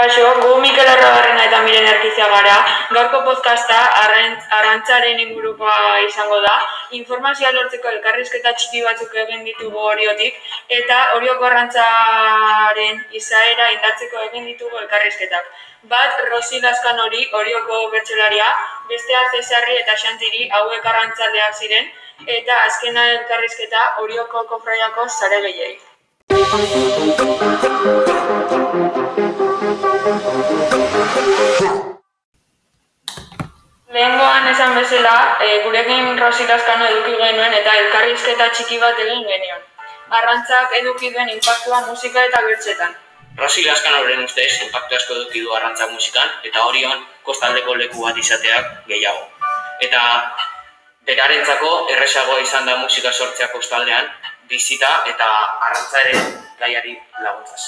Kaixo, gu Mikel Arrabarrena eta Miren Erkizia gara. Gaurko podcasta arrantz, arrantzaren ingurukoa izango da. Informazioa lortzeko elkarrizketa txiki batzuk egin ditugu oriotik. Eta orioko arrantzaren izaera indartzeko egin ditugu elkarrizketak. Bat, Rosi Laskan hori, orioko bertxelaria, bestea Cesarri eta Xantiri hauek arrantzaleak ziren, eta azkena elkarrizketa orioko kofraiako zare gehiei. E, gurekin Rosi Laskano eduki genuen eta elkarrizketa txiki bat egin genion. Arrantzak eduki duen inpaktua musika eta bertzetan. Rosi Laskanoren ustez, impactu asko eduki du arrantzak musikan, eta horion kostaldeko leku bat izateak gehiago. Eta berarentzako erresagoa izan da musika sortzea kostaldean, bizita eta arrantzaren gaiari laguntzaz.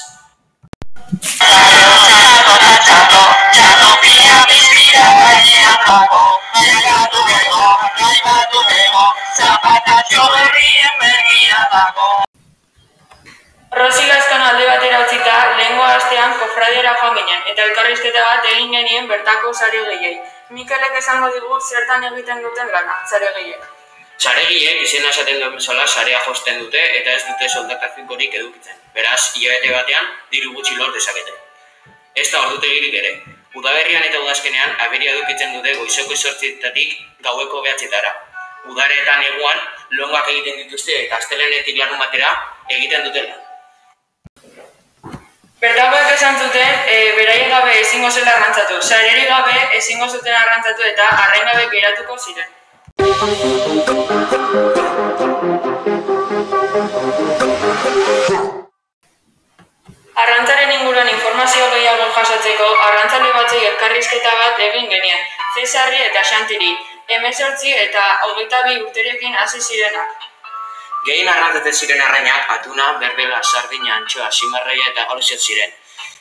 Rosi Laskano alde batera utzita, lehengo astean kofradiera joan ginen, eta elkarrizketa bat egin genien bertako sare gehiei. Mikelek esango digu zertan egiten duten lana, sare gehiek. Saregiek izena esaten duen bezala sarea josten dute eta ez dute soldata finkorik edukitzen. Beraz, hilabete batean diru gutxi lor dezakete. Ez da ordutegirik ere. Udaberrian eta udazkenean aberia edukitzen dute goizeko sortzietatik gaueko behatzetara. Udaretan neguan longak egiten dituzte eta astelenetik larun batera egiten dutela. Bertakoek esan zuten, e, beraien gabe ezingo zela arrantzatu, sarerik gabe ezingo zuten arrantzatu eta arrain gabe geratuko ziren. Arrantzaren inguruan informazio gehiago jasotzeko, arrantzale batzei elkarrizketa bat egin genien, Cesarri eta Xantiri, emezortzi eta hogeita bi urterekin hasi zirenak. Gehien arrantzatzen ziren arrainak atuna, berbela, sardina, antxoa, simarraia eta galuziot ziren.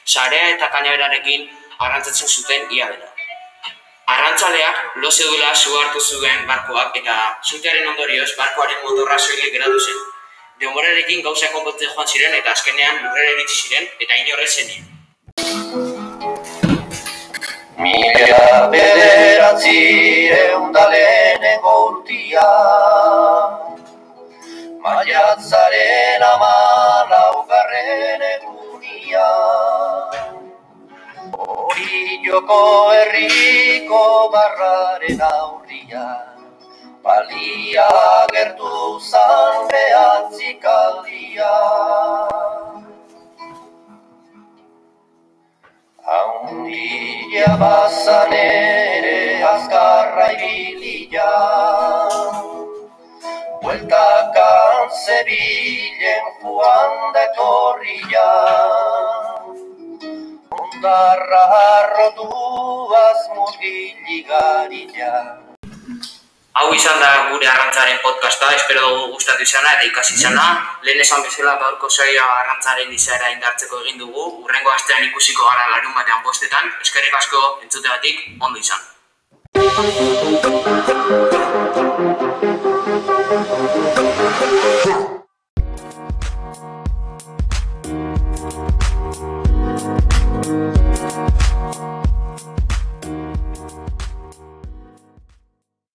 Sarea eta kanaberarekin arrantzatzen zuten ia dena. Arrantzaleak lo zeudela su hartu zuen barkoak eta zutearen ondorioz barkoaren motorra soilik geratu zen. Denborarekin gauza konpontzen joan ziren eta azkenean lurrera iritsi ziren eta inorre zenien. Mila bederatzi eundaleneko urtia. Maiatzaren amalaugarren egunia. Hori joko herriko barraren aurria. Balia gertu zan behatzik aldia. Haundia bazan ere azkarra ibilia Bueltakan zebilen joan da etorria Ondarra harrotuaz murgiligarila Hau izan da gure arrantzaren podcasta, espero dugu gustatu izana eta ikasi izana. Lehen esan bezala gaurko saioa arrantzaren izaera indartzeko egin dugu. Urrengo astean ikusiko gara larun batean bostetan. Eskerrik asko entzutegatik ondo izan. Thank you.